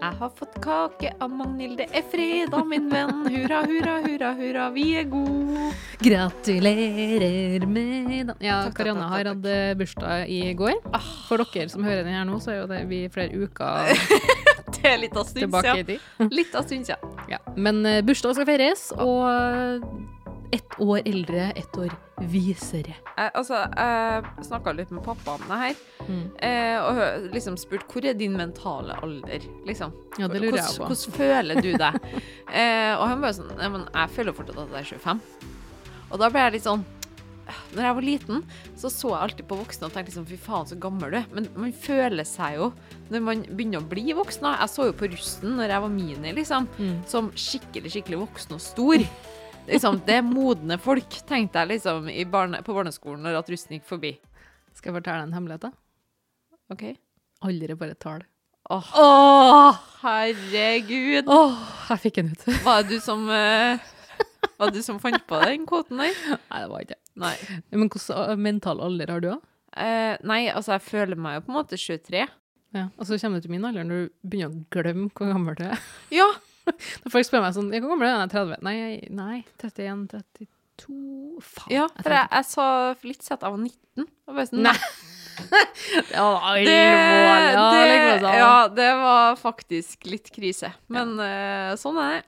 Jeg har fått kake av Magnhild, det er fredag, min venn. Hurra, hurra, hurra, hurra, vi er gode. Gratulerer med dagen. Ja, Karianne har hatt bursdag i går. Ah. For dere som hører den her nå, så er jo det vi flere uker Det er litt av stund siden. Litt av stund siden. Ja. Men eh, bursdag skal feires, og ett år eldre, ett år visere. Jeg, altså, jeg snakka litt med pappa om det her, Mm. eh, og liksom spurt hvor er din mentale alder, liksom. Ja, det lurer jeg på. Hvordan, hvordan føler du deg? eh, og han bare sånn men jeg føler fortsatt at jeg er 25. Og da ble jeg litt sånn Når jeg var liten, så så jeg alltid på voksne og tenkte liksom fy faen, så gammel du er. Men man føler seg jo når man begynner å bli voksen. Jeg så jo på russen når jeg var mini, liksom, Mm. som skikkelig, skikkelig voksen og stor. Liksom, det er modne folk, tenkte jeg liksom i barne, på barneskolen når at russen gikk forbi. Skal jeg fortelle en hemmelighet, da? OK? Aldri bare tall. Åh, oh, herregud. Åh, jeg fikk den ut. Var det du som uh, Var det du som fant på den kvoten der? Nei, det var ikke. Nei. Men hvilken eh, mental alder har du, da? Uh, nei, altså, jeg føler meg jo på en måte 23. Ja. Og så kommer du til min alder når du begynner å glemme hvor gammel du er. Ja. Når folk spør meg sånn Hvor gammel er du? Jeg er 30. Nei, nei 31, 32 Faen. ja for jeg, jeg sa litt sett av jeg var 19. Og bare sånn, Nei. Det Det. Ja, det, sånn. ja, det var faktisk litt krise. Men ja. sånn er det.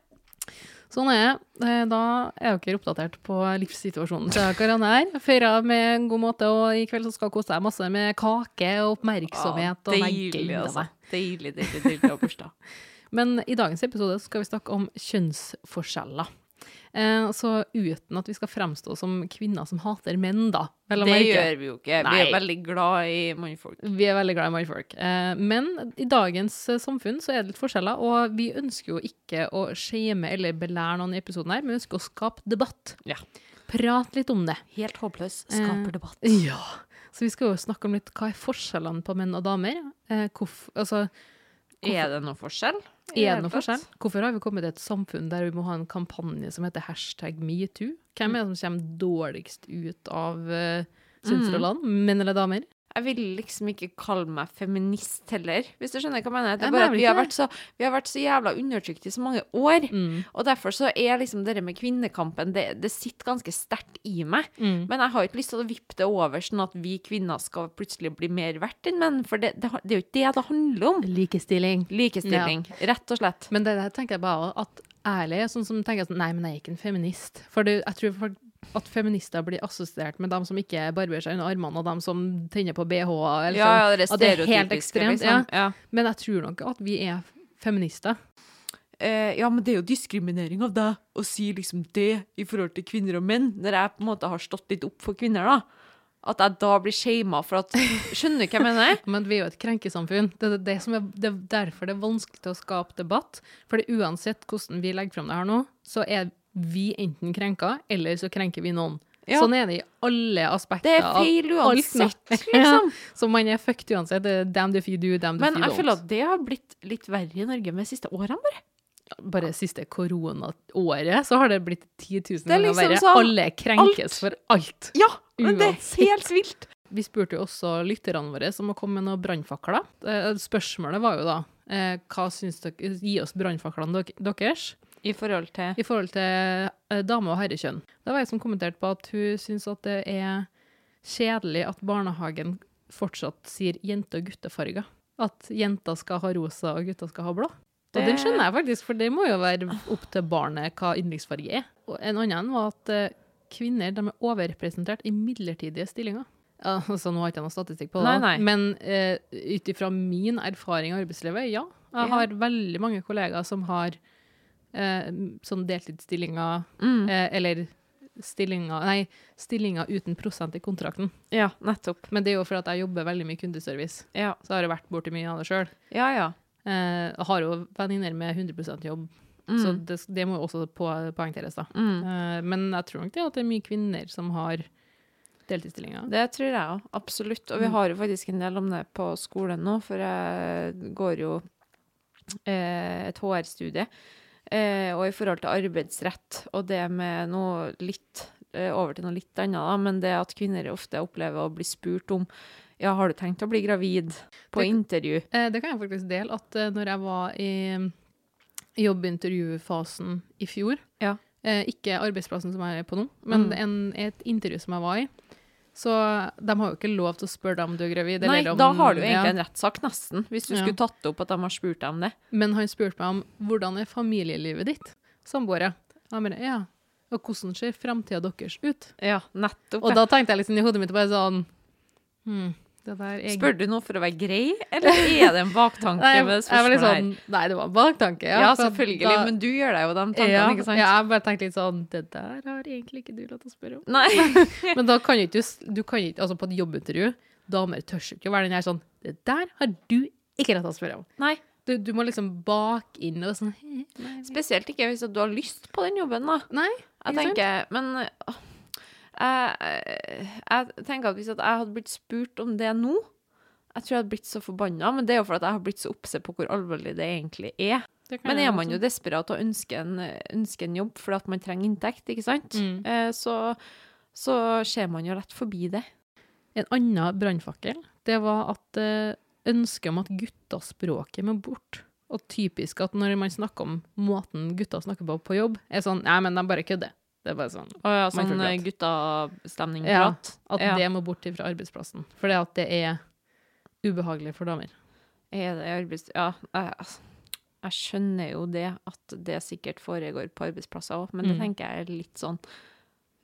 Sånn er det. Eh, Da er dere oppdatert på livssituasjonen til Karianne her. Feira med en god måte, og i kveld så skal hun kose seg masse med kake og oppmerksomhet. og jeg deilig, gleder altså. meg. Deilig, deilig, deilig å ha bursdag. Men i dagens episode skal vi snakke om kjønnsforskjeller. Eh, så uten at vi skal fremstå som kvinner som hater menn, da. Det gjør vi jo ikke. Vi er veldig glad i mannfolk. Vi er veldig glad i mannfolk. Eh, men i dagens eh, samfunn så er det litt forskjeller, og vi ønsker jo ikke å shame eller belære noen i episoden her, men vi ønsker å skape debatt. Ja. Prat litt om det. Helt håpløs. Skaper debatt. Ja. Så vi skal jo snakke om litt hva er forskjellene på menn og damer. Hvorfor? hvorf, altså, Er det noe forskjell? er det noe forskjell? Hvorfor har vi kommet til et samfunn der vi må ha en kampanje som heter hashtag metoo? Hvem er det som kommer dårligst ut av uh, kjønnsrollene? Menn eller damer? Jeg vil liksom ikke kalle meg feminist heller, hvis du skjønner hva jeg mener. Det Jeg er bare at vi har, vært så, vi har vært så jævla undertrykt i så mange år. Mm. Og derfor så er liksom det med kvinnekampen, det, det sitter ganske sterkt i meg. Mm. Men jeg har ikke lyst til å vippe det over sånn at vi kvinner skal plutselig bli mer verdt enn menn, for det, det, det er jo ikke det det handler om. Likestilling. Likestilling, rett og slett. Men det der tenker jeg bare at ærlig, sånn som tenker sånn, nei, men jeg er ikke en feminist. For det, jeg tror folk, at feminister blir assosiert med dem som ikke barberer seg under armene, og dem som tenner på BH-er. eller Ja, sånn. ja, det er at det er helt ekstremt. liksom. Ja. Ja. Men jeg tror nok at vi er feminister. Eh, ja, men det er jo diskriminering av deg å si liksom det i forhold til kvinner og menn, når jeg på en måte har stått litt opp for kvinner, da. At jeg da blir shama for at Skjønner du hva jeg mener? Men vi er jo et krenkesamfunn. Det er, det som er, det er derfor det er vanskelig til å skape debatt. For uansett hvordan vi legger frem det her nå, så er vi enten krenka, eller så krenker vi noen. Ja. Sånn er det i alle aspekter Det er feil uansett, liksom. Så man er fucked uansett. Damn if you do, damn if Men jeg føler at det har blitt litt verre i Norge med de siste årene, bare. Bare siste koronaåret så har det blitt 10 000 er ganger liksom verre. sånn, Alle krenkes alt. for alt. Ja, men det er helt vilt. Vi spurte jo også lytterne våre som å komme med noen brannfakler. Eh, Spørsmålet var jo da eh, hva syns dere Gi oss brannfaklene deres I forhold til i forhold til eh, dame- og herrekjønn. Det var jeg som kommenterte på at hun syns at det er kjedelig at barnehagen fortsatt sier jente- og guttefarger. At jenter skal ha rosa og gutter skal ha blå. Og Det- den skjønner jeg faktisk, for det må jo være opp til barnet hva yndlingsfarge er. Og en annen var at eh, kvinner de er overrepresentert i midlertidige stillinger. Ja, altså, nå har jeg ikke noe statistikk på det, Nei, nei. men uh, ut ifra min erfaring i arbeidslivet, ja. Jeg har veldig mange kollegaer som har eh, sånn deltidsstillinger, mm. eh, eller stillinger, nei, stillinger uten prosent i kontrakten. Ja, nettopp. Men det er jo for at jeg jobber veldig mye kundeservice, Ja, så har jeg vært borti mye av det sjøl. ja. ja. Eh, jeg har jo venninner med 100% jobb, så Mm. det, det må jo også på, poengteres, da. Mm. Eh, men jeg tror nok det at det er mye kvinner som har deltidsstillinger. Det tror jeg òg, absolutt. Og vi Mm. har jo faktisk en del om det på skolen nå, for jeg går jo eh, et HR-studie. Eh, og i forhold til arbeidsrett, og det med noe litt eh, over til noe litt annet, da, men det at kvinner ofte opplever å bli spurt om Ja, har du tenkt å bli gravid på Det- intervju? Eh, det kan jeg faktisk dele, at eh, når jeg var i mm, jobbintervjufasen i fjor, Ja. eh, ikke arbeidsplassen som jeg er på nå, men Mm. en, et intervju som jeg var i, så de har jo ikke lov til å spørre deg om du er gravid. Nei, om, da har du egentlig ja. en rettssak, nesten, hvis du Ja. skulle tatt opp at de har spurt deg om det. Men han spurte meg om hvordan er familielivet ditt, samboere. Jeg ja, og hvordan ser framtida deres ut? Ja, nettopp. Og da tenkte jeg liksom i hodet mitt bare sånn, hm, er... Spør du noe for å være grei, eller er det en baktanke Nei, med spørsmålet her? sånn, nei, det var en baktanke. Ja, Ja, selvfølgelig, da- men du gjør deg jo de tankene, ja, ikke sant? Ja, jeg bare tenkte litt sånn, det der har egentlig ikke du lov til å spørre om. Nei. Men da kan ikke, du du kan ikke, altså på et jobbintervju, damer tør ikke å være den her sånn, det der har du ikke latt til å spørre om. Nei. Du, du må liksom bak inn og sånn, nei, nei, Spesielt ikke hvis du har lyst på den jobben, da. nei, Jeg tenker, sant? men jeg, jeg tenker at hvis at jeg hadde blitt spurt om det nå, jeg tror jeg hadde blitt så forbanna, men det er jo fordi jeg har blitt så oppse på hvor alvorlig det egentlig er. det Men er man jo desperat og ønsker en, ønsker en jobb fordi at man trenger inntekt, ikke sant, Mm. eh, så, så ser man jo rett forbi det. En annen brannfakkel, det var at eh, ønsket om at guttaspråket må bort. Og typisk at når man snakker om måten gutta snakker på på jobb, er sånn, nei, men de bare kødder. Det er bare sånn, Å ja, sånn eh, Ja, guttastemning-prat. at Ja. det må bort fra arbeidsplassen. For det at det er ubehagelig for damer. Er det arbeids... Ja, jeg, altså, jeg skjønner jo det, at det sikkert foregår på arbeidsplasser òg, men det Mm. tenker jeg er litt sånn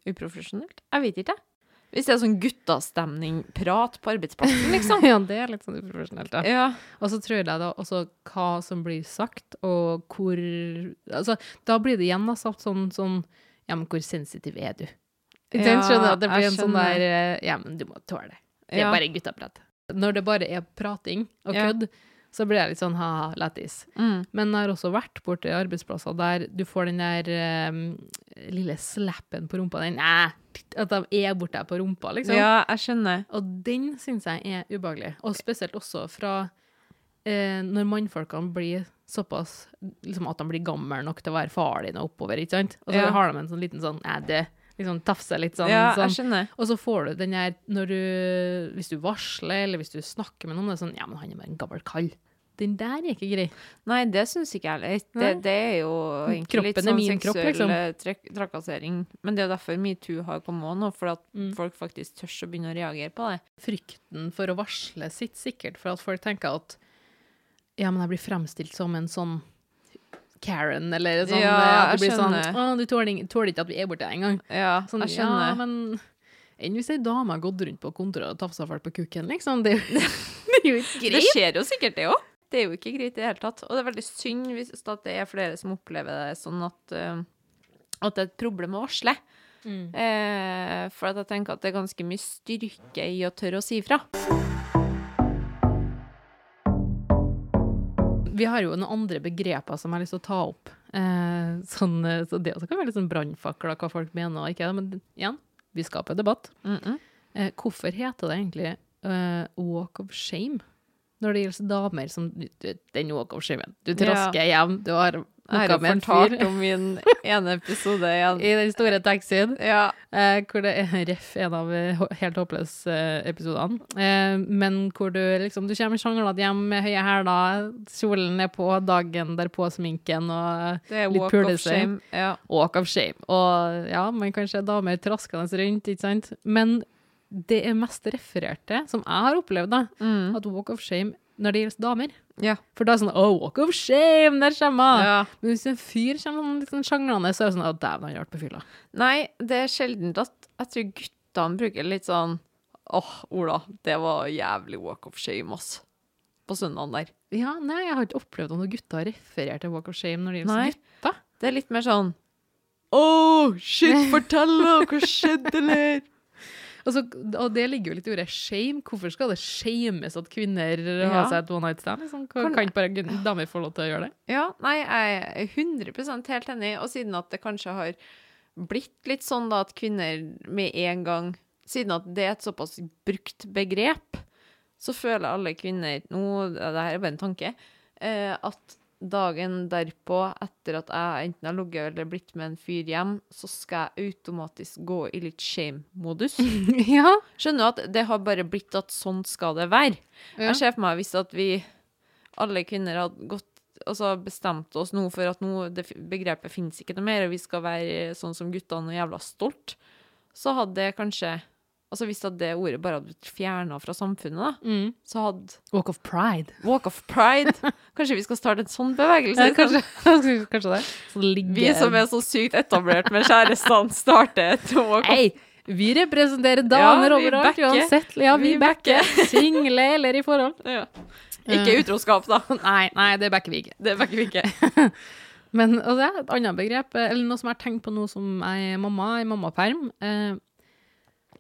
uprofesjonelt. Jeg vet ikke, jeg. Hvis det er sånn guttastemning-prat på arbeidsplassen, liksom. ja, det er litt sånn uprofesjonelt, da. Ja. Og så tror jeg da også hva som blir sagt, og hvor Altså, da blir det igjen da sånn, sånn Ja, men hvor sensitiv er du? Ja, Skjønner? At det blir en sånn der eh, Ja, men du må tåle det. Det er Ja. bare guttaprat. Når det bare er prating og Ja. kødd, så blir jeg litt sånn ha-ha, lættis. Mm. Men jeg har også vært borti arbeidsplasser der du får den der um, lille slappen på rumpa. Den At de er borte på rumpa, liksom. ja, jeg skjønner. Og den syns jeg er ubehagelig. Og spesielt også fra eh, når mannfolkene blir såpass liksom At de blir gamle nok til å være far din og oppover, ikke sant? Og så Ja. har de en sånn liten sånn Nei, det liksom tafser litt sånn. Ja, sånn. jeg skjønner. Og så får du den der når du Hvis du varsler, eller hvis du snakker med noen, det er sånn Ja, men han er bare en gammel kall. Den der er ikke grei. Nei, det syns ikke jeg heller. Nei. Det, det er jo egentlig litt Kroppen er sånn min kropp, seksuell liksom. eh, trakassering. Men det er jo derfor metoo har kommet nå, for at Mm. folk faktisk tør å begynne å reagere på det. Frykten for å varsle sitter sikkert for at folk tenker at Ja, men jeg blir fremstilt som en sånn Karen, eller sånn Ja, At jeg blir sånn. Å, du tåler, ikke at vi er borte engang. Ja, Sånn, jeg skjønner. Ja, men enn hvis ei dame har gått rundt på kontoret og tafsa folk på kukken, liksom? Det, er jo- det er jo ikke Det skjer jo sikkert, det òg. Det er jo ikke greit i det hele tatt. Og det er veldig synd hvis det er flere som opplever det sånn at, uh, at det er et problem å varsle. Mm. Uh, for at jeg tenker at det er ganske mye styrke i å tørre å si fra. Vi har jo noen andre begreper som jeg har lyst til å ta opp. Eh, sånn, eh, så det også kan være litt sånn brannfakler, hva folk mener og ikke. Men igjen, vi skaper debatt. Mm -mm. Eh, hvorfor heter det egentlig eh, walk of shame? Når det gjelder damer som Den walk of shame. Du trasker hjem, du har Har jo fortalt om min ene episode igjen. i den store taxien. Ja. Eh, hvor det er ref en av eh, helt håpløse eh, episodene. Eh, men hvor du liksom Du kommer sjanglete hjem med høye hæler, kjolen er på, dagen derpå sminken og Litt shame. Ja. walk of shame. Og ja, man kan se damer traskende rundt, ikke sant. Men det er mest refererte, som jeg har opplevd, da, Mm. at walk of shame når det gjelder damer. ja. For da er det sånn oh, walk of shame, der kommer hun! ja. Men hvis en fyr kommer sånn litt sånn så er det sånn å dæven, han vært på fylla. Nei, det er sjelden at jeg tror guttene bruker litt sånn Åh, Ola, det var jævlig walk of shame, ass. På søndagen der. Ja, nei, jeg har ikke opplevd at noen gutter har referert til walk of shame når det gjelder gutter. Det er litt mer sånn Å, shit, fortell, da! Hva skjedde, eller? Altså, og det ligger jo litt i ordet shame. Hvorfor skal det shames at kvinner Ja. har seg et one night stand? Liksom? Kan, Kan- ikke bare damer få lov til å gjøre det? Ja, nei, jeg er 100 helt enig. Og siden at det kanskje har blitt litt sånn da at kvinner med en gang Siden at det er et såpass brukt begrep, så føler alle kvinner Nå, det her er bare en tanke. Eh, at dagen derpå, etter at jeg enten har ligget eller blitt med en fyr hjem, så skal jeg automatisk gå i litt shame-modus. ja. Skjønner at det har bare blitt at sånn skal det være? Ja. Jeg ser for meg hvis at vi, alle kvinner, hadde gått Altså bestemt oss nå for at nå, det, begrepet finnes ikke noe mer, og vi skal være sånn som guttene og jævla stolt, så hadde det kanskje Altså hvis det ordet bare hadde blitt fjerna fra samfunnet, da, Mm. så hadde Walk of pride. Walk of pride Kanskje vi skal starte en sånn bevegelse? Ja, kanskje, kanskje det. Så ligger Vi som er så sykt etablert med kjærestene, starter et walk of hey, vi representerer damer Ja, vi overalt, backer. uansett. Ja, vi, Vi backer. Single eller i forhold. ja. Ikke utroskap, da. Nei, nei, det backer vi ikke. Det backer vi ikke. Men altså, et annet begrep, eh, eller noe som jeg har tenkt på nå som jeg er mamma i mammaperm, eh,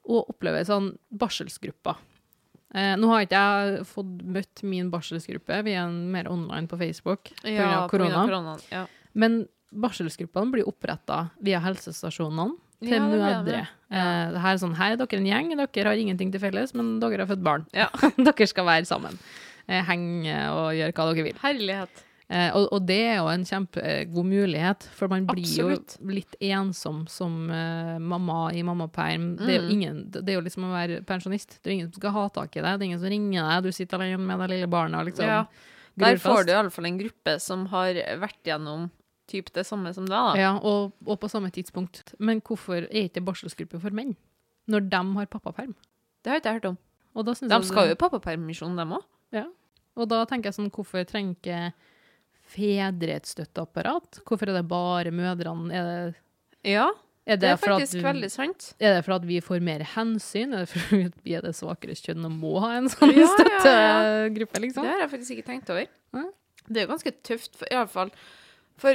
og opplever sånn barselsgrupper. Eh, nå har ikke jeg fått møtt min barselsgruppe, vi er mer online på Facebook pga. Ja, av korona. koronaen. Ja. Men barselsgruppene blir oppretta via helsestasjonene til Ja, mødre. det. Eh, her er sånn, er dere en gjeng, dere har ingenting til felles, men dere har født barn. Ja. dere skal være sammen. Eh, henge og gjøre hva dere vil. Herlighet. Eh, og, og det er jo en kjempegod mulighet, for man blir Absolutt. jo litt ensom som eh, mamma i mammaperm. Det, er jo Mm. ingen, det er jo liksom å være pensjonist. Det er jo ingen som skal ha tak i deg, det er ingen som ringer deg, du sitter alene med det lille barnet liksom Ja. Der får du iallfall en gruppe som har vært gjennom typ det samme som deg, da. Ja, og, og på samme tidspunkt. Men hvorfor er ikke barselsgruppe for menn? Når de har pappaperm? Det har ikke jeg hørt om. Og da, synes De skal det- jo i pappapermisjon, dem òg. og da tenker jeg sånn, hvorfor trenger ikke fedre et støtteapparat? Hvorfor er det bare mødrene? Er det, Ja, er det er for at faktisk vi- veldig sant. Er det for at vi får mer hensyn? Er det for at vi er det svakere kjønn og må ha en sånn Ja, ja, ja. liksom? Det har jeg faktisk ikke tenkt over. Det er jo ganske tøft, iallfall i alle fall. For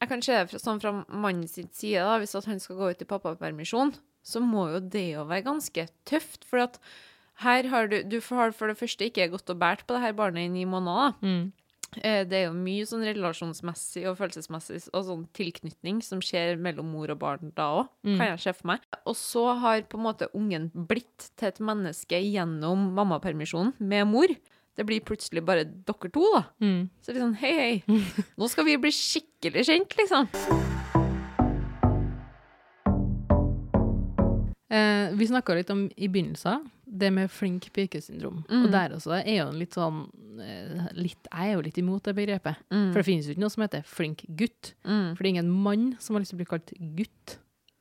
jeg kan se det fra, sånn fra mannen sin side, da, hvis at han skal gå ut i pappapermisjon, så må jo det jo være ganske tøft. For at her har du Du har for det første ikke gått og båret på det her barnet i ni måneder. Mm. Eh, Det er jo mye sånn relasjonsmessig og følelsesmessig og sånn tilknytning som skjer mellom mor og barn da òg, Mm. kan jeg se for meg. Og så har på en måte ungen blitt til et menneske gjennom mammapermisjonen med mor. Det blir plutselig bare dere to, da. Mm. Så litt sånn hei, hei, nå skal vi bli skikkelig kjent, liksom. Eh, vi snakka litt om i begynnelsen, det med flink pike-syndrom. Mm. Og der også er jo en litt sånn litt, Jeg er jo litt imot det begrepet. Mm. For det finnes jo ikke noe som heter flink gutt. Mm. For det er ingen mann som har lyst til å bli kalt gutt.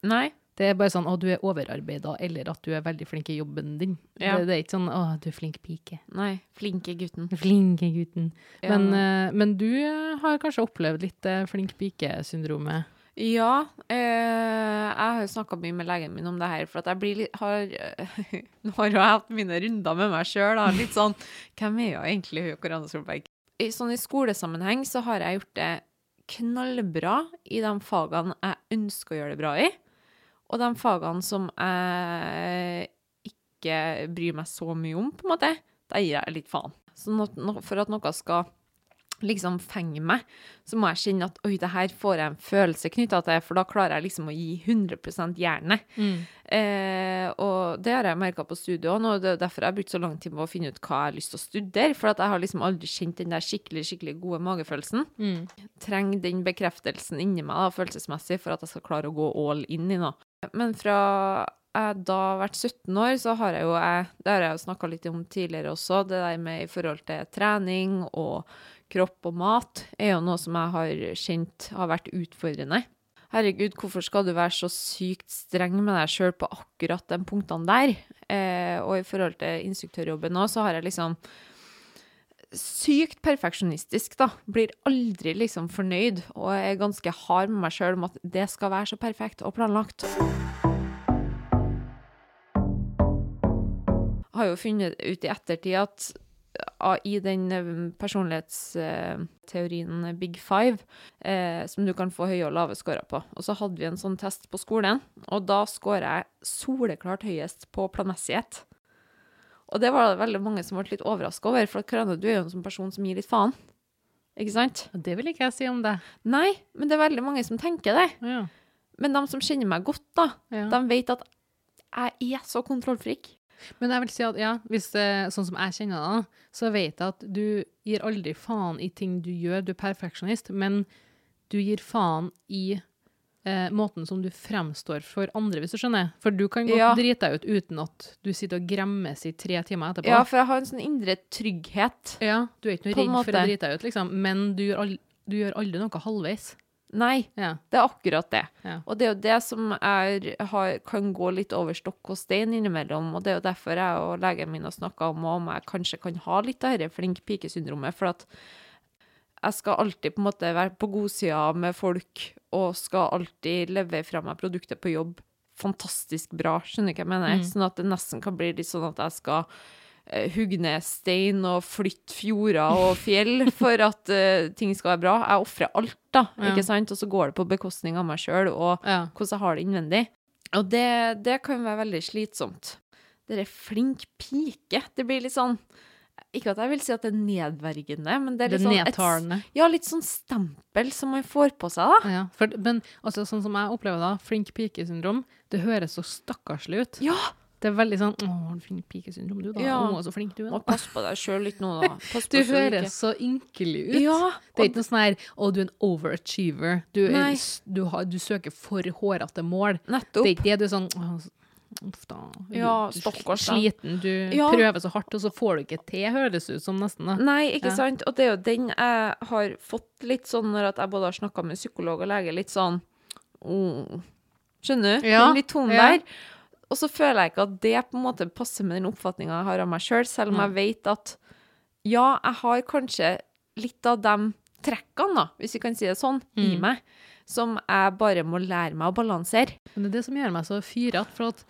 Nei. Det er bare sånn 'Å, du er overarbeida', eller at du er veldig flink i jobben din. Ja. Det, det er ikke sånn 'Å, du er flink pike'. Nei. Flinke gutten. Flinke gutten. Ja. Men, eh, men du eh, har kanskje opplevd litt eh, flink pike-syndromet? Ja, eh, jeg har snakka mye med legen min om det her, for at jeg blir litt har, Nå har jeg hatt mine runder med meg sjøl, litt sånn Hvem er jo egentlig hun Karianne Solberg? I, sånn I skolesammenheng så har jeg gjort det knallbra i de fagene jeg ønsker å gjøre det bra i, og de fagene som jeg ikke bryr meg så mye om, på en måte, Der gir jeg litt faen. Så for at noe skal liksom fenger meg, så må jeg kjenne at oi, det her får jeg en følelse knytta til, for da klarer jeg liksom å gi 100 jernet. Eh, og det har jeg merka på studiet òg, og det er derfor jeg har brukt så lang tid på å finne ut hva jeg har lyst til å studere. For at jeg har liksom aldri kjent den der skikkelig skikkelig gode magefølelsen. Mm. Trenger den bekreftelsen inni meg da, følelsesmessig for at jeg skal klare å gå all in i noe. Men fra jeg da har vært 17 år, så har jeg jo jeg, Det har jeg jo snakka litt om tidligere også, det der med i forhold til trening og kropp og mat, er jo noe som jeg har kjent har vært utfordrende. Herregud, hvorfor skal du være så sykt streng med deg sjøl på akkurat de punktene der? Eh, og i forhold til instruktørjobben nå, så har jeg liksom sykt perfeksjonistisk, da. Blir aldri liksom fornøyd, og er ganske hard med meg sjøl om at det skal være så perfekt og planlagt. Jeg Har jo funnet ut i ettertid at i den eh, personlighetsteorien Big Five, eh, som du kan få høye og lave scorer på. Og så hadde vi en sånn test på skolen, og da scorer jeg soleklart høyest på planmessighet. Og det var det veldig mange som ble litt overraska over, for Karane, du er jo en sånn person som gir litt faen. Ikke sant? Det vil ikke jeg si om deg. Nei, men det er veldig mange som tenker det. Ja. Men de som kjenner meg godt, da, Ja. de vet at jeg er så kontrollfrik. Men jeg vil si at ja, hvis det, sånn som jeg kjenner deg, så vet jeg at du gir aldri faen i ting du gjør. Du er perfeksjonist, men du gir faen i eh, måten som du fremstår for andre, hvis du skjønner. For du kan godt Ja. drite deg ut uten at du sitter og gremmes i tre timer etterpå. Ja, for jeg har en sånn indre trygghet. Ja, du er ikke noe redd for å drite deg ut, liksom, men du gjør, aldri, du gjør aldri noe halvveis. Nei, Ja. det er akkurat det. Ja. Og det er jo det som er, har, kan gå litt over stokk og stein innimellom. Og det er jo derfor jeg og legen min har snakka om om jeg kanskje kan ha litt av dette flink pike-syndromet. For at jeg skal alltid på en måte være på godsida med folk og skal alltid levere fra meg produktet på jobb fantastisk bra. Skjønner du hva jeg mener? Mm. Sånn at det nesten kan bli litt sånn at jeg skal hugge ned stein og flytte fjorder og fjell for at uh, ting skal være bra. Jeg ofrer alt, da, Ja. ikke sant? Og så går det på bekostning av meg sjøl og Ja. hvordan jeg har det innvendig. Og det, det kan være veldig slitsomt. Det er flink pike. Det blir litt sånn Ikke at jeg vil si at det er nedverdigende, men det er Det litt sånn et- nedtalende. Ja, litt sånn stempel som man får på seg, da. Ja, for, men altså, sånn som jeg opplever da, flink pike-syndrom, det høres så stakkarslig ut. Ja! Det er veldig sånn 'Å, flink pike-syndrom, du, da. Ja. Å, så flink du er, da'. Pass på deg sjøl litt nå, da. Pass Du høres så ynkelig ut. Ja. Det er ikke noe sånn her 'Å, du er en overachiever'. Du, er, du, har, du søker for hårete mål. Nettopp. Det er ikke det. Du er sånn «Å, s- Uff da. Du, Ja, stakkars. Sliten. Du Ja. prøver så hardt, og så får du ikke til, høres det ut som nesten. da. Nei, ikke Ja. sant? Og det er jo den jeg har fått litt sånn når jeg både har snakka med psykolog og lege, litt sånn oh. Skjønner du? Ja, Den litt tonen der. Og så føler jeg ikke at det på en måte passer med den oppfatninga jeg har av meg sjøl, selv om Nei. jeg vet at ja, jeg har kanskje litt av de trekkene, da, hvis vi kan si det sånn, i Mm. meg, som jeg bare må lære meg å balansere. Men det er det som gjør meg så fyrete, for at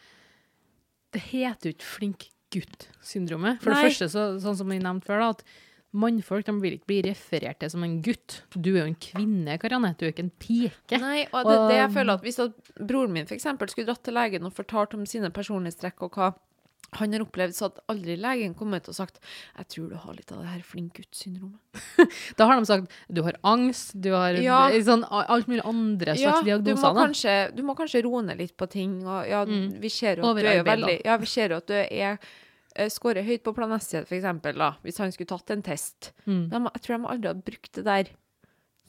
det heter jo ikke flink gutt-syndromet. For Nei. det første, så, sånn som vi nevnte før, da, at mannfolk de vil ikke bli referert til som en gutt. Du er jo en kvinne, Karianne, du er ikke en pike. Nei, og det, det jeg føler at hvis at broren min for eksempel skulle dratt til legen og fortalt om sine personlighetstrekk og hva han har opplevd, så hadde aldri legen kommet og sagt jeg tror du har litt av det her flink gutt-syndromet. Da har de sagt du har angst, du har Ja. sånn, alt mulig andre slags du må, diagnoser. da. kanskje, du må kanskje roe ned litt på ting. Og ja, Mm. vi ser jo at du er veldig Ja, vi ser jo at du er eh, Skårer høyt på planestighet, for eksempel, da, hvis han skulle tatt en test. Mm. De, jeg tror de aldri hadde brukt det der.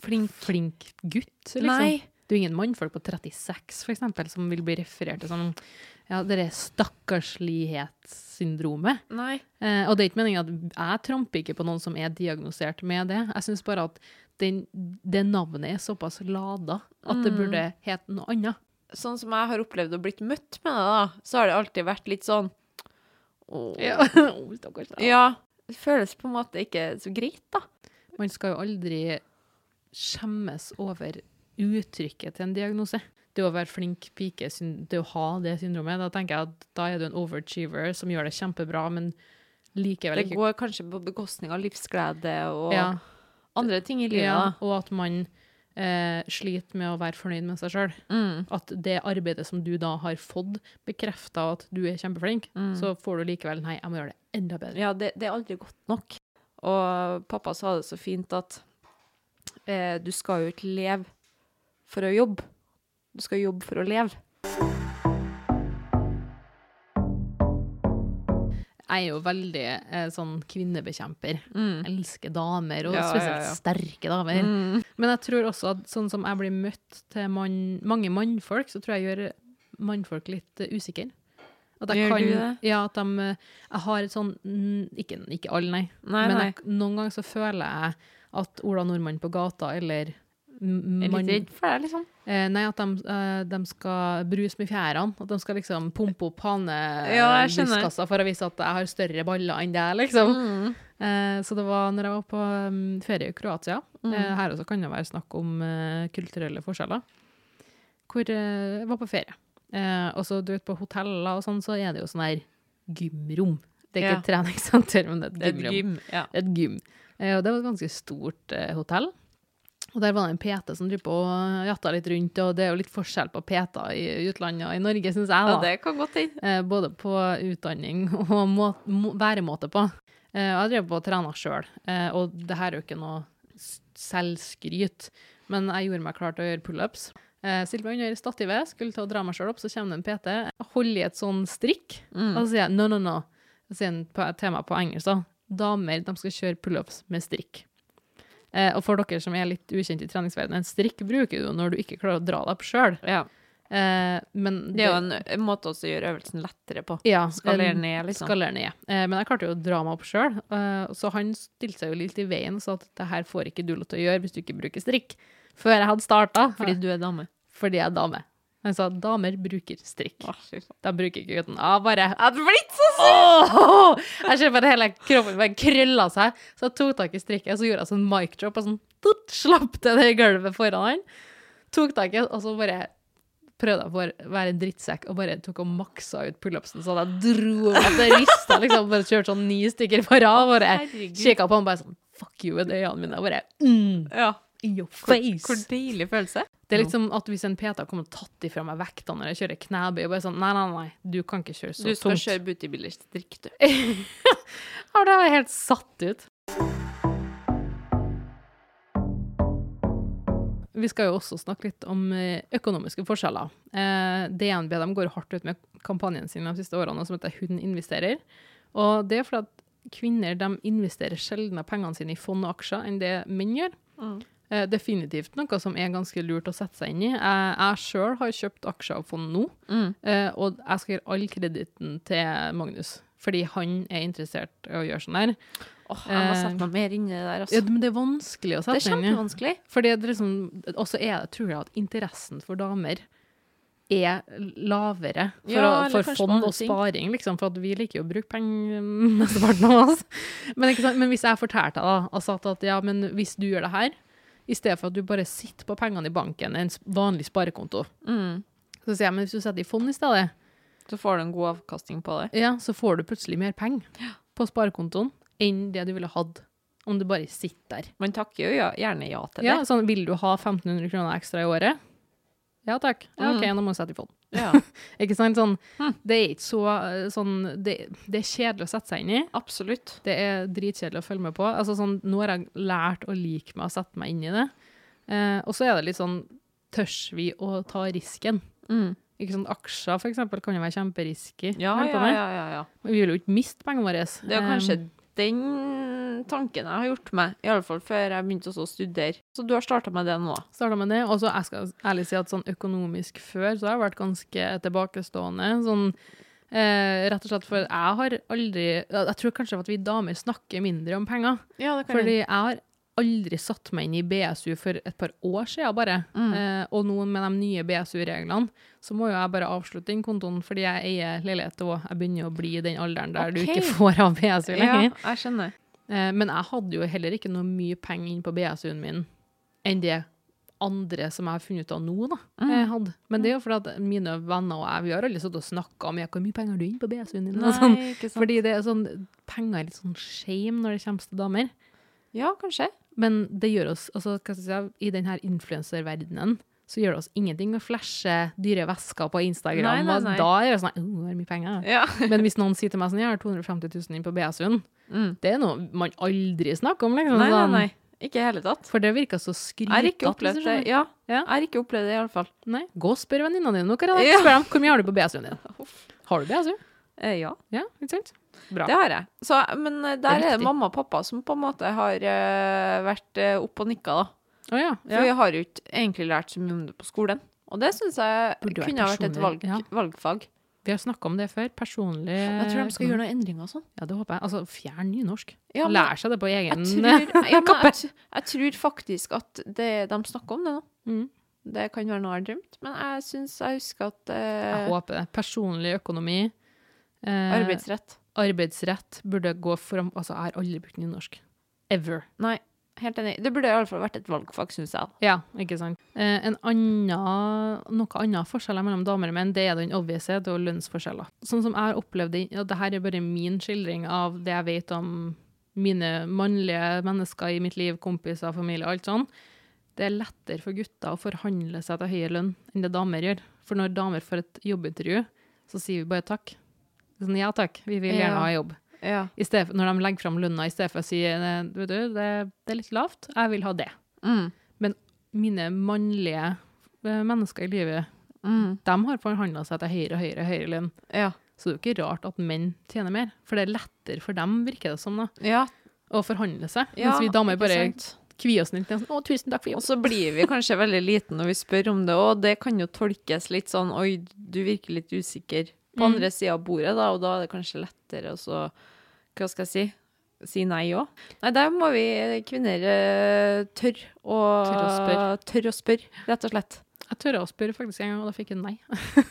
Flink. Flink gutt, liksom. Nei. Det er jo ingen mannfolk på 36 for eksempel, som vil bli referert til som ja, det stakkarslighetssyndromet. Nei. Eh, og det er ikke meningen at jeg tramper ikke på noen som er diagnosert med det. Jeg syns bare at den, det navnet er såpass lada at det Mm. burde hete noe annet. Sånn som jeg har opplevd å blitt møtt med det, da, så har det alltid vært litt sånn Åh. Ja. Stakkars deg. Ja. Det føles på en måte ikke så greit, da. Man skal jo aldri skjemmes over uttrykket til en diagnose. Det å være flink pike, det å ha det syndromet, da tenker jeg at da er du en overachiever som gjør det kjempebra, men likevel ikke Det går kanskje på bekostning av livsglede og ja, andre ting i livet, ja, og at man eh, sliter med å være fornøyd med seg sjøl. Mm. At det arbeidet som du da har fått, bekrefter at du er kjempeflink, Mm. så får du likevel Nei, jeg må gjøre det enda bedre. Ja, det, det er aldri godt nok. Og pappa sa det så fint at eh, du skal jo ikke leve for å jobbe. Du skal jobbe for å leve. Jeg er jo veldig eh, sånn kvinnebekjemper. Mm. Elsker damer, og Ja, ja, spesielt ja. sterke damer. Mm. Men jeg tror også at sånn som jeg blir møtt til man, mange mannfolk, så tror jeg gjør mannfolk litt uh, usikre. At jeg kan? Ja, at de eh, Jeg har et sånn Ikke, ikke alle, nei. Nei, men nei. Jeg, noen ganger så føler jeg at Ola Nordmann på gata eller Jeg er litt redd for det, liksom. Eh, nei, at de, eh, de skal bruse med fjærene. At de skal liksom pumpe opp Ja, jeg for å vise at jeg har større baller enn deg, liksom. Mm. Eh, så det var når jeg var på um, ferie i Kroatia. Mm. Eh, her også kan det være snakk om eh, kulturelle forskjeller. Hvor eh, jeg var på ferie. Eh, og så du vet, på hoteller og sånn, så er det jo sånn her gymrom. Det er ikke Ja. et treningssenter, men det er et gymrom. et gym. Ja. Et gym. Og det var et ganske stort hotell. Og der var det en PT som driver på og jatta litt rundt, og det er jo litt forskjell på PT-er i utlandet og i Norge, syns jeg. da. ja, det kan godt hende. Eh, både på utdanning og må, må, væremåte på. Eh, jeg drev på og trena sjøl, eh, og det her er jo ikke noe selvskryt, men jeg gjorde meg klar til å gjøre pullups. Eh, Stilte meg under stativet, skulle til å dra meg sjøl opp, så kommer det en PT, holder i et sånn strikk, Mm. og så sier jeg no, no, no. Så sier han til meg på engelsk, da. Damer de skal kjøre pullups med strikk. Eh, og for dere som er litt ukjent i treningsverdenen, strikk bruker du når du ikke klarer å dra deg opp sjøl. Ja. Eh, men Det er jo en, en måte også å gjøre øvelsen lettere på. ja, Skalere ned, liksom. Skalere ned. Eh, men jeg klarte jo å dra meg opp sjøl, så han stilte seg jo litt i veien og sa at det her får ikke du lov til å gjøre hvis du ikke bruker strikk. Før jeg hadde starta, Fordi du er dame. fordi jeg er dame. Han sa damer bruker strikk. Å. De bruker ikke gutten. Jeg bare Jeg hadde blitt så Åh! Jeg ser bare hele kroppen bare krølla seg. Så jeg tok tak i strikket, så gjorde jeg sånn mic drop og sånn tut, slapp det det gulvet foran han. Tok tak i, og så bare prøvde jeg å være en drittsekk og bare tok og maksa ut pullupsen så jeg dro at det rista liksom. Bare kjørte sånn ni stykker på rad. Bare kikka på han bare sånn Fuck you med øynene mine. Og bare mm, Ja. In your Hvor, face. hvor deilig følelse. Det er liksom at hvis en PT kommer og tatt ifra meg vekta når jeg kjører knebøy, og bare sånn Nei, nei, nei, du kan ikke kjøre så Du skal tungt. kjøre bootybuilder-strikk, du. Ja, det jeg helt satt ut. Vi skal jo også snakke litt om eh, økonomiske forskjeller. Eh, DNB de går hardt ut med kampanjen sin de siste årene som heter Hun investerer. Og det er fordi at kvinner de investerer sjeldnere pengene sine i fond og aksjer enn det menn gjør. Mm. Eh, definitivt noe som er ganske lurt å sette seg inn i. Jeg, jeg sjøl har kjøpt aksjer av fond nå, Mm. eh, og jeg skal gjøre all kreditten til Magnus. Fordi han er interessert i å gjøre sånn der. Oh, jeg må Eh, sette meg mer inn i det der, Ja, altså. men det er vanskelig å sette seg inn i. kjempevanskelig. Fordi det er liksom, også er det, tror jeg at interessen for damer er lavere for, Ja, å, for fond og sparing, liksom, for at vi liker jo å bruke penger mesteparten av oss. Men, men hvis jeg fortalte deg og sa at ja, men hvis du gjør det her, i stedet for at du bare sitter på pengene i banken, en vanlig sparekonto, Mm. så sier jeg, men hvis du setter i fond i stedet, Så får du en god avkastning på det. ja, så får du plutselig mer penger på sparekontoen enn det du ville hatt om du bare sitter der. Man takker jo ja, gjerne ja til det. Ja, sånn, vil du ha 1500 kroner ekstra i året? Ja takk. Ja, ok, Mm. nå må du sette i fond. Ja, Ikke sant? Sånn, Hm. Det er ikke så eh, sånn det, det er kjedelig å sette seg inn i. absolutt. Det er dritkjedelig å følge med på. Altså, sånn, nå har jeg lært å like meg å sette meg inn i det. Eh, og så er det litt sånn Tørs vi å ta risken? Mm. Ikke sånn Aksjer for eksempel, kan jo være kjemperisky. Ja, ja, ja, ja, ja. Vi vil jo ikke miste pengene våre. Det er kanskje den tanken jeg har gjort meg, i alle fall før jeg begynte å studere. Så du har starta med det nå? starta med det. Og så jeg skal ærlig si at sånn økonomisk før, så har jeg vært ganske tilbakestående. Sånn, eh, rett og slett for jeg har aldri Jeg tror kanskje at vi damer snakker mindre om penger. Ja, det Fordi jeg har aldri satt meg inn i BSU for et par år siden bare. Mm. Eh, og nå med de nye BSU-reglene, så må jo jeg bare avslutte den kontoen fordi jeg eier leilighet og jeg begynner å bli i den alderen der du ikke får av BSU lenger. Ja, jeg skjønner. Eh, men jeg hadde jo heller ikke noe mye penger inn på BSU-en min enn det andre som jeg har funnet ut av nå, da, Mm. eh, hadde. Men det er jo fordi at mine venner og jeg, vi har aldri sittet og snakka om hvor mye penger har du inn på BSU-en din. Nei, Sånn. Fordi det er sånn, penger er litt sånn shame når det kommer til damer. Ja, kanskje. Men det gjør oss, altså, si, i denne influenserverdenen, så gjør det oss ingenting å flashe dyre vesker på Instagram. Nei, nei, nei. Da gjør det sånn, oh, det er mye penger. Ja. Men hvis noen sier til meg sånn, jeg har 250 000 inn på BSU-en, Mm. det er noe man aldri snakker om, liksom. Nei, nei, sånn. nei. Ikke i hele tatt. For det virker så Jeg har ikke skrytete. opplevd det. Ja, Ja. jeg har ikke opplevd det, i alle fall. Nei, gå og spør venninna dine. Jeg Ja. Spør dem, hvor mye har du på BSU-en din? Har du BSU? Eh, ja, Ja, ikke sant? Bra. det har jeg. Så, men eh, der er er det mamma og pappa som på en måte har uh, vært uh, oppe og nikka, da. Oh, ja. For ja. vi har jo ikke egentlig lært så mye om det på skolen. Og det syns jeg Burde kunne ha vært et valg, ja. valgfag. Vi har snakka om det før. Personlig Jeg tror de skal gjøre noen endringer og sånn. Ja, det håper jeg. Altså, fjern nynorsk. Ja, men- Lær seg det på Jeg egen tror, ja, kappe. jeg, t- jeg tror faktisk at det, de snakker om det nå. Mm. Det kan være noe jeg har drømt, men jeg syns jeg husker at uh, Jeg håper det. Personlig økonomi. Uh, arbeidsrett arbeidsrett burde gå fram Altså, jeg har aldri brukt nynorsk. Ever. Nei, helt enig. Det burde i alle fall vært et valgfag, syns jeg. Ja, ikke sant. Eh, en annen, noe annet forskjeller mellom damer og menn, det er den obviouse, det er lønnsforskjeller. Sånn som jeg har opplevd det, og det her er bare min skildring av det jeg vet om mine mannlige mennesker i mitt liv, kompiser, familie, alt sånn. Det er lettere for gutter å forhandle seg til høyere lønn enn det damer gjør. For når damer får et jobbintervju, så sier vi bare takk. Sånn, ja takk, vi vil gjerne ha jobb. Ja. I stedet når de legger fram lønna, i stedet for å si «Eh, vet du, det, det er litt lavt, jeg vil ha det Mm. mine mannlige eh, mennesker i livet, Mm. de har forhandla seg til høyere og høyere, høyere lønn. Ja. Så det er jo ikke rart at menn tjener mer, for det er lettere for dem, virker det som, da, ja. å forhandle seg. mens vi damer bare kvier oss litt. Sånn, 'Å, tusen takk for Og så blir vi kanskje veldig liten når vi spør om det òg. Det kan jo tolkes litt sånn Oi, du virker litt usikker på Mm. andre sida av bordet, da, og da er det kanskje lettere å så Hva skal jeg si? Si nei òg. Nei, der må vi kvinner eh, tørre å, Tørre å spørre. tør å spørre, rett og slett. Jeg tørra å spørre faktisk en gang, og da fikk jeg nei.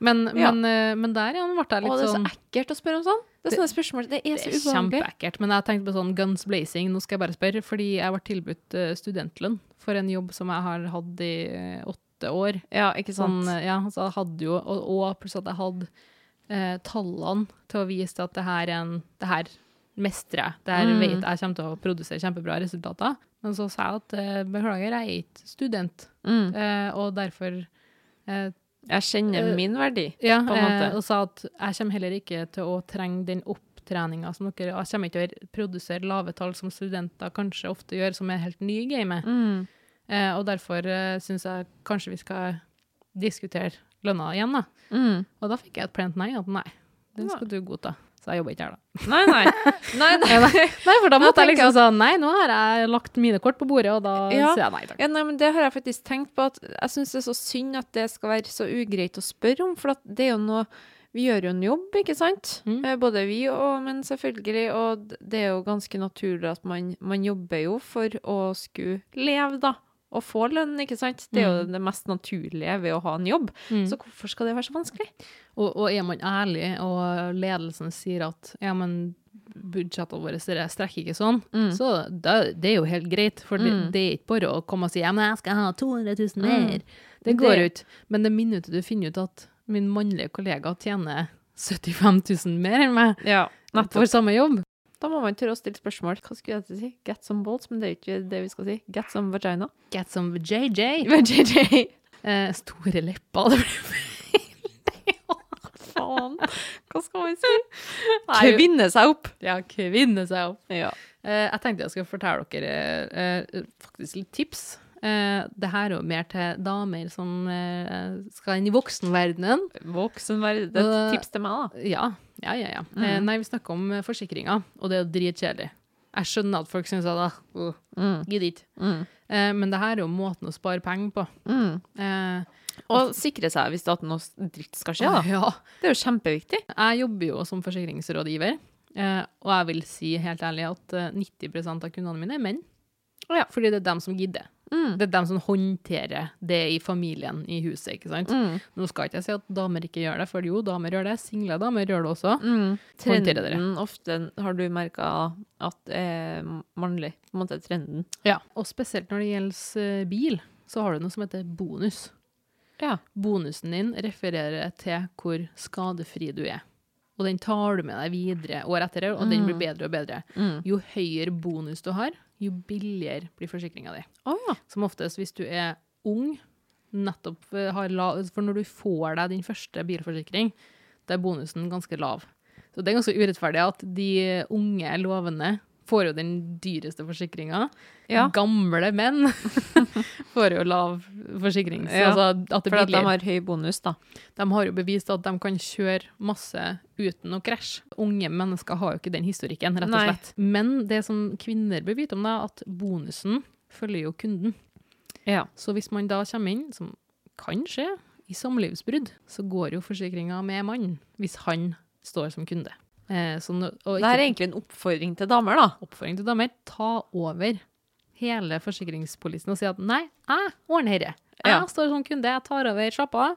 men, Ja. men, eh, men der igjen ble jeg Å, litt det er så sånn ekkelt å spørre om sånn. Det er sånne spørsmål. Det er så Det er ubehagelig. kjempeekkelt. Men jeg tenkte på sånn guns blazing, nå skal jeg bare spørre, fordi jeg ble tilbudt eh, studentlønn for en jobb som jeg har hatt i eh, åtte år. Ja, ikke? Sånn, ja, så hadde jo, og, og pluss at jeg hadde eh, tallene til å vise at det her er en, det her mestrer jeg. Det her Mm. vet jeg kommer til å produsere kjempebra resultater. Men så sa jeg at eh, beklager, jeg er ikke student, Mm. eh, og derfor eh, Jeg kjenner Eh, min verdi. Ja, på en måte. eh, og sa at jeg kommer heller ikke til å trenge den opptreninga som dere Jeg kommer ikke til å produsere lave tall som studenter kanskje ofte gjør, som er helt nye i gamet. Mm. Eh, og derfor eh, syns jeg kanskje vi skal diskutere lønna igjen, da. Mm. Og da fikk jeg et plent nei, at nei, den skal du godta. Så jeg jobber ikke her, da. Nei, nei. nei, nei. Nei, for da måtte jeg liksom sånn Nei, nå har jeg lagt mine kort på bordet, og da Ja. sier jeg nei takk. Ja, nei, men det har jeg faktisk tenkt på. at Jeg syns det er så synd at det skal være så ugreit å spørre om, for at det er jo noe Vi gjør jo en jobb, ikke sant? Mm. Eh, Både vi og men selvfølgelig. Og det er jo ganske naturlig at man, man jobber jo for å skulle leve, da. Og få lønn, ikke sant? Det er jo det mest naturlige ved å ha en jobb. Mm. Så hvorfor skal det være så vanskelig? Og, og er man ærlig, og ledelsen sier at ja, men budsjettene våre strekker ikke sånn, Mm. så det, det er jo helt greit. For det, Mm. det er ikke bare å komme og si ja, men jeg skal ha 200 000 Mm. mer. Det går ut. Men det minuttet du finner ut at min mannlige kollega tjener 75 000 mer enn meg Ja, for samme jobb Da må man tørre å stille spørsmål. Hva skulle jeg til å si? Get some balls, men det er ikke det vi skal si. Get some vagina. Get some JJ. JJ. Eh, store lepper. Det blir Faen. Hva skal man si? Kvinne seg opp. Ja, kvinne seg opp. Ja. Eh, jeg tenkte jeg skulle fortelle dere eh, faktisk litt tips. Eh, det her er jo mer til damer som eh, skal inn i voksenverdenen. Voksenverdenen. Det er et tips til meg, da. Ja, ja, ja. ja. Eh, Mm. nei, vi snakker om eh, forsikringer, og det er jo dritkjedelig. Jeg skjønner at folk syns at ah, uh, Mm. gidder ikke. Mm. Eh, men det her er jo måten å spare penger på. Mm. Eh, Og sikre seg hvis det at noe dritt skal skje, da. ja. Det er jo kjempeviktig. Jeg jobber jo som forsikringsrådgiver, eh, og jeg vil si helt ærlig at eh, 90% av kundene mine er menn. Ja. Fordi det er dem som gidder. Mm. Det er dem som håndterer det i familien, i huset, ikke sant? Mm. Nå skal ikke jeg si at damer ikke gjør det, for jo, damer gjør det. Single damer gjør det også. Mm. Trenden dere. Ofte har du merka at er mannlig. På en måte trenden. Ja. Og spesielt når det gjelder eh, bil, så har du noe som heter bonus. Ja. Bonusen din refererer til hvor skadefri du er. Og den tar du med deg videre år etter år, og den blir Mm. bedre og bedre. Mm. Jo høyere bonus du har, jo billigere blir forsikringa di. Oh, ja. Som oftest hvis du er ung, nettopp eh, har lav For når du får deg din første bilforsikring, da er bonusen ganske lav. Så det er ganske urettferdig at de unge lovende får jo den dyreste forsikringa. Ja. Gamle menn får jo lav forsikring. Ja, altså at For at de har høy bonus, da. De har jo bevist at de kan kjøre masse uten å krasje. Unge mennesker har jo ikke den historikken, rett og Nei. slett. Men det som kvinner bør vite om, er at bonusen følger jo kunden. Ja. Så hvis man da kommer inn, som kan skje, i samlivsbrudd, så går jo forsikringa med mannen, hvis han står som kunde. Eh, sånn, og Det er egentlig en oppfordring til damer, da. oppfordring til damer, ta over hele forsikringspolisen og si at nei, jeg ordner dette. Jeg Ja. står som kunde, jeg tar over, slapp av.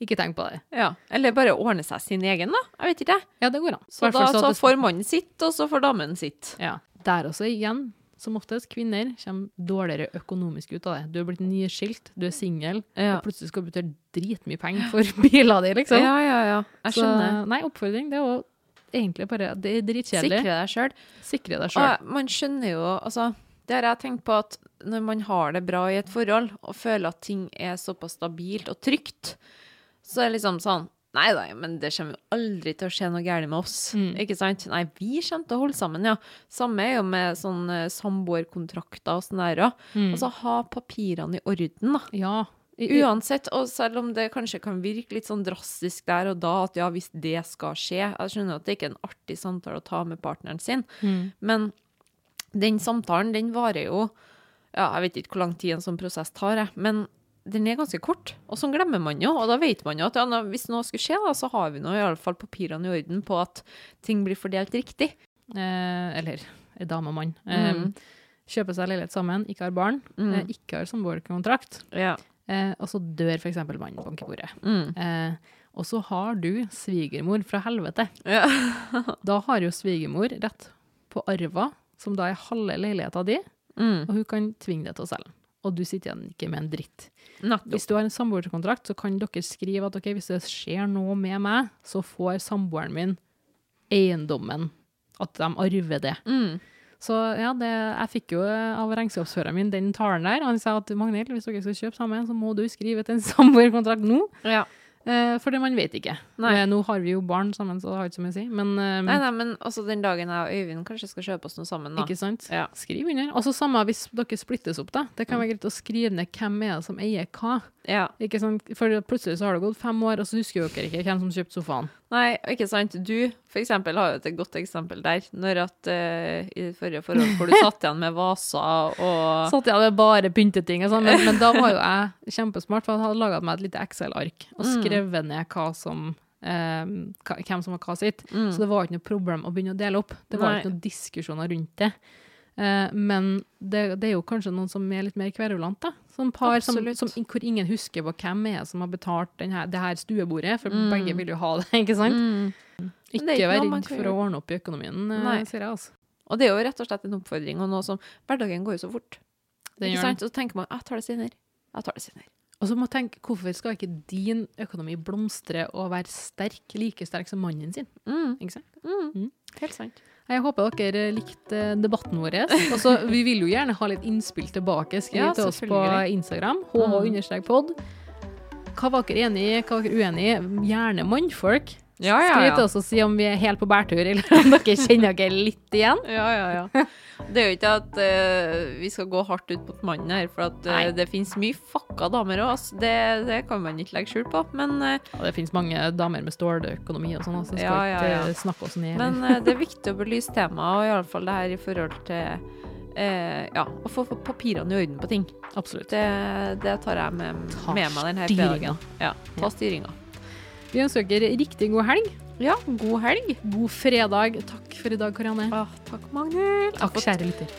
Ikke tenk på det. Ja. Eller bare ordne seg sin egen, da. Jeg vet ikke. Ja, det går an. Så da så det- får mannen sitt, og så får damen sitt. Ja. Der også igjen, som oftest, kvinner kommer dårligere økonomisk ut av det. Du er blitt nyskilt, du er singel, Ja. og plutselig skal du betale dritmye penger for biler di, liksom. Ja, ja, ja. Jeg Så, skjønner. nei, oppfordring, det er jo egentlig bare, det er dritkjedelig. Sikre deg sjøl. Sikre deg selv. Man skjønner jo, altså Det har jeg tenkt på at når man har det bra i et forhold, og føler at ting er såpass stabilt og trygt, så er det liksom sånn Nei da, men det kommer jo aldri til å skje noe galt med oss. Mm. Ikke sant? Nei, vi kommer til å holde sammen, ja. Samme er jo med sånn eh, samboerkontrakter og sånn der òg. Mm. Altså ha papirene i orden, da. ja, Uansett, og selv om det kanskje kan virke litt sånn drastisk der og da, at ja, hvis det skal skje Jeg skjønner at det ikke er en artig samtale å ta med partneren sin, Mm. men den samtalen, den varer jo Ja, jeg vet ikke hvor lang tid en sånn prosess tar, jeg, men den er ganske kort. Og sånn glemmer man jo, og da vet man jo at ja, hvis noe skulle skje, da, så har vi nå i alle fall papirene i orden på at ting blir fordelt riktig. Eh, eller dame og mann. Eh, Mm. Kjøper seg leilighet sammen, ikke har barn, Mm. eh, ikke har samboerkontrakt, Ja. Eh, og så dør f.eks. mannen banker bordet. Mm. Eh, og så har du svigermor fra helvete. Ja. Da har jo svigermor rett på arva, som da er halve leiligheta di, Mm. og hun kan tvinge deg til å selge den. Og du sitter igjen ikke med en dritt. Nettopp. Hvis du har en samboerkontrakt, så kan dere skrive at okay, hvis det skjer noe med meg, så får samboeren min eiendommen. At de arver det. Mm. Så ja, det, jeg fikk jo av regnskapsføreren min den talen der. Han sa at Magnhild, hvis dere skal kjøpe sammen, så må du skrive til en samboerkontrakt nå. Ja. Eh, for det man vet ikke. Eh, nå har vi jo barn sammen, så det har ikke så mye å si. Men eh, Nei, nei, men også den dagen jeg og Øyvind kanskje skal kjøpe oss noe sammen, da. ikke sant? Ja. Skriv under. Og så samme hvis dere splittes opp, da. Det kan være greit å skrive ned hvem er det som eier hva. Ja. Ikke sant? For plutselig så har det gått fem år, og så husker dere ikke hvem som kjøpte sofaen. Nei, ikke sant. Du, for eksempel, har jo et godt eksempel der. Når at uh, i det forrige forhold hvor du satt igjen med vaser og Satt igjen med bare pynteting og sånn, men, men da var jo jeg kjempesmart, for jeg hadde laga meg et lite Excel-ark og Mm. ned hva som eh, hvem som var hva sitt. Mm. Så det var ikke noe problem å begynne å dele opp. Det var Nei. ikke noen diskusjoner rundt det. Eh, men det, det er jo kanskje noen som er litt mer kverulante. Som par som, som, hvor ingen husker på hvem er som har betalt denne, det her stuebordet, for Mm. begge vil jo ha det, ikke sant? Mm. Ikke ikke vær redd for å ordne opp i økonomien, eh, Nei. sier jeg altså. Og det er jo rett og slett en oppfordring, og noe som Hverdagen går jo så fort. Den ikke sant? Så tenker man jeg tar det senere. Jeg tar det senere. Og så må man tenke, hvorfor skal ikke din økonomi blomstre og være sterk, like sterk som mannen sin? Mm. Ikke sant? Mm. Mm. Helt sant. Jeg håper dere likte debatten vår. Også, Vi vil jo gjerne ha litt innspill tilbake. Skriv Ja, til oss på. Instagram. Mm. hh-pod. Hva var dere enig i, hva var dere uenig i? Gjerne mannfolk. Ja, ja, ja. til oss og si om vi er helt på bærtur, eller om dere kjenner dere litt igjen. Ja, ja, ja. Det er jo ikke at uh, vi skal gå hardt ut mot mannen her, for at uh, det finnes mye fucka damer òg. Det, det kan man ikke legge skjul på. Men, uh, Og det finnes mange damer med ståløkonomi og sånn, så skal Ja, ja, ikke snakke oss ned. men det er viktig å belyse temaet, og iallfall det her i forhold til eh, ja, å få få papirene i orden på ting. Absolutt. Det, det tar jeg med, med meg denne fredagen. Ja, ta styringa. Vi ønsker dere riktig god helg. Ja, god helg. God fredag. Takk for i dag, Karianne. Ah, takk, Magnhild. Takk, kjære lytter.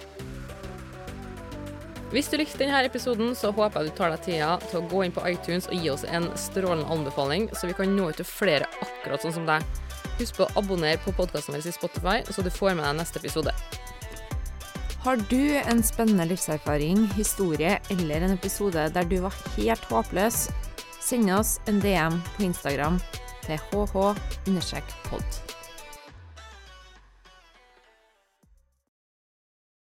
Hvis du likte denne episoden, så håper jeg du tar deg tida til å gå inn på iTunes og gi oss en strålende anbefaling, så vi kan nå ut til flere akkurat sånn som deg. Husk på å abonnere på podkasten vår i Spotify, så du får med deg neste episode. Har du en spennende livserfaring, historie eller en episode der du var helt håpløs, send oss en DM på Instagram til hh-pod.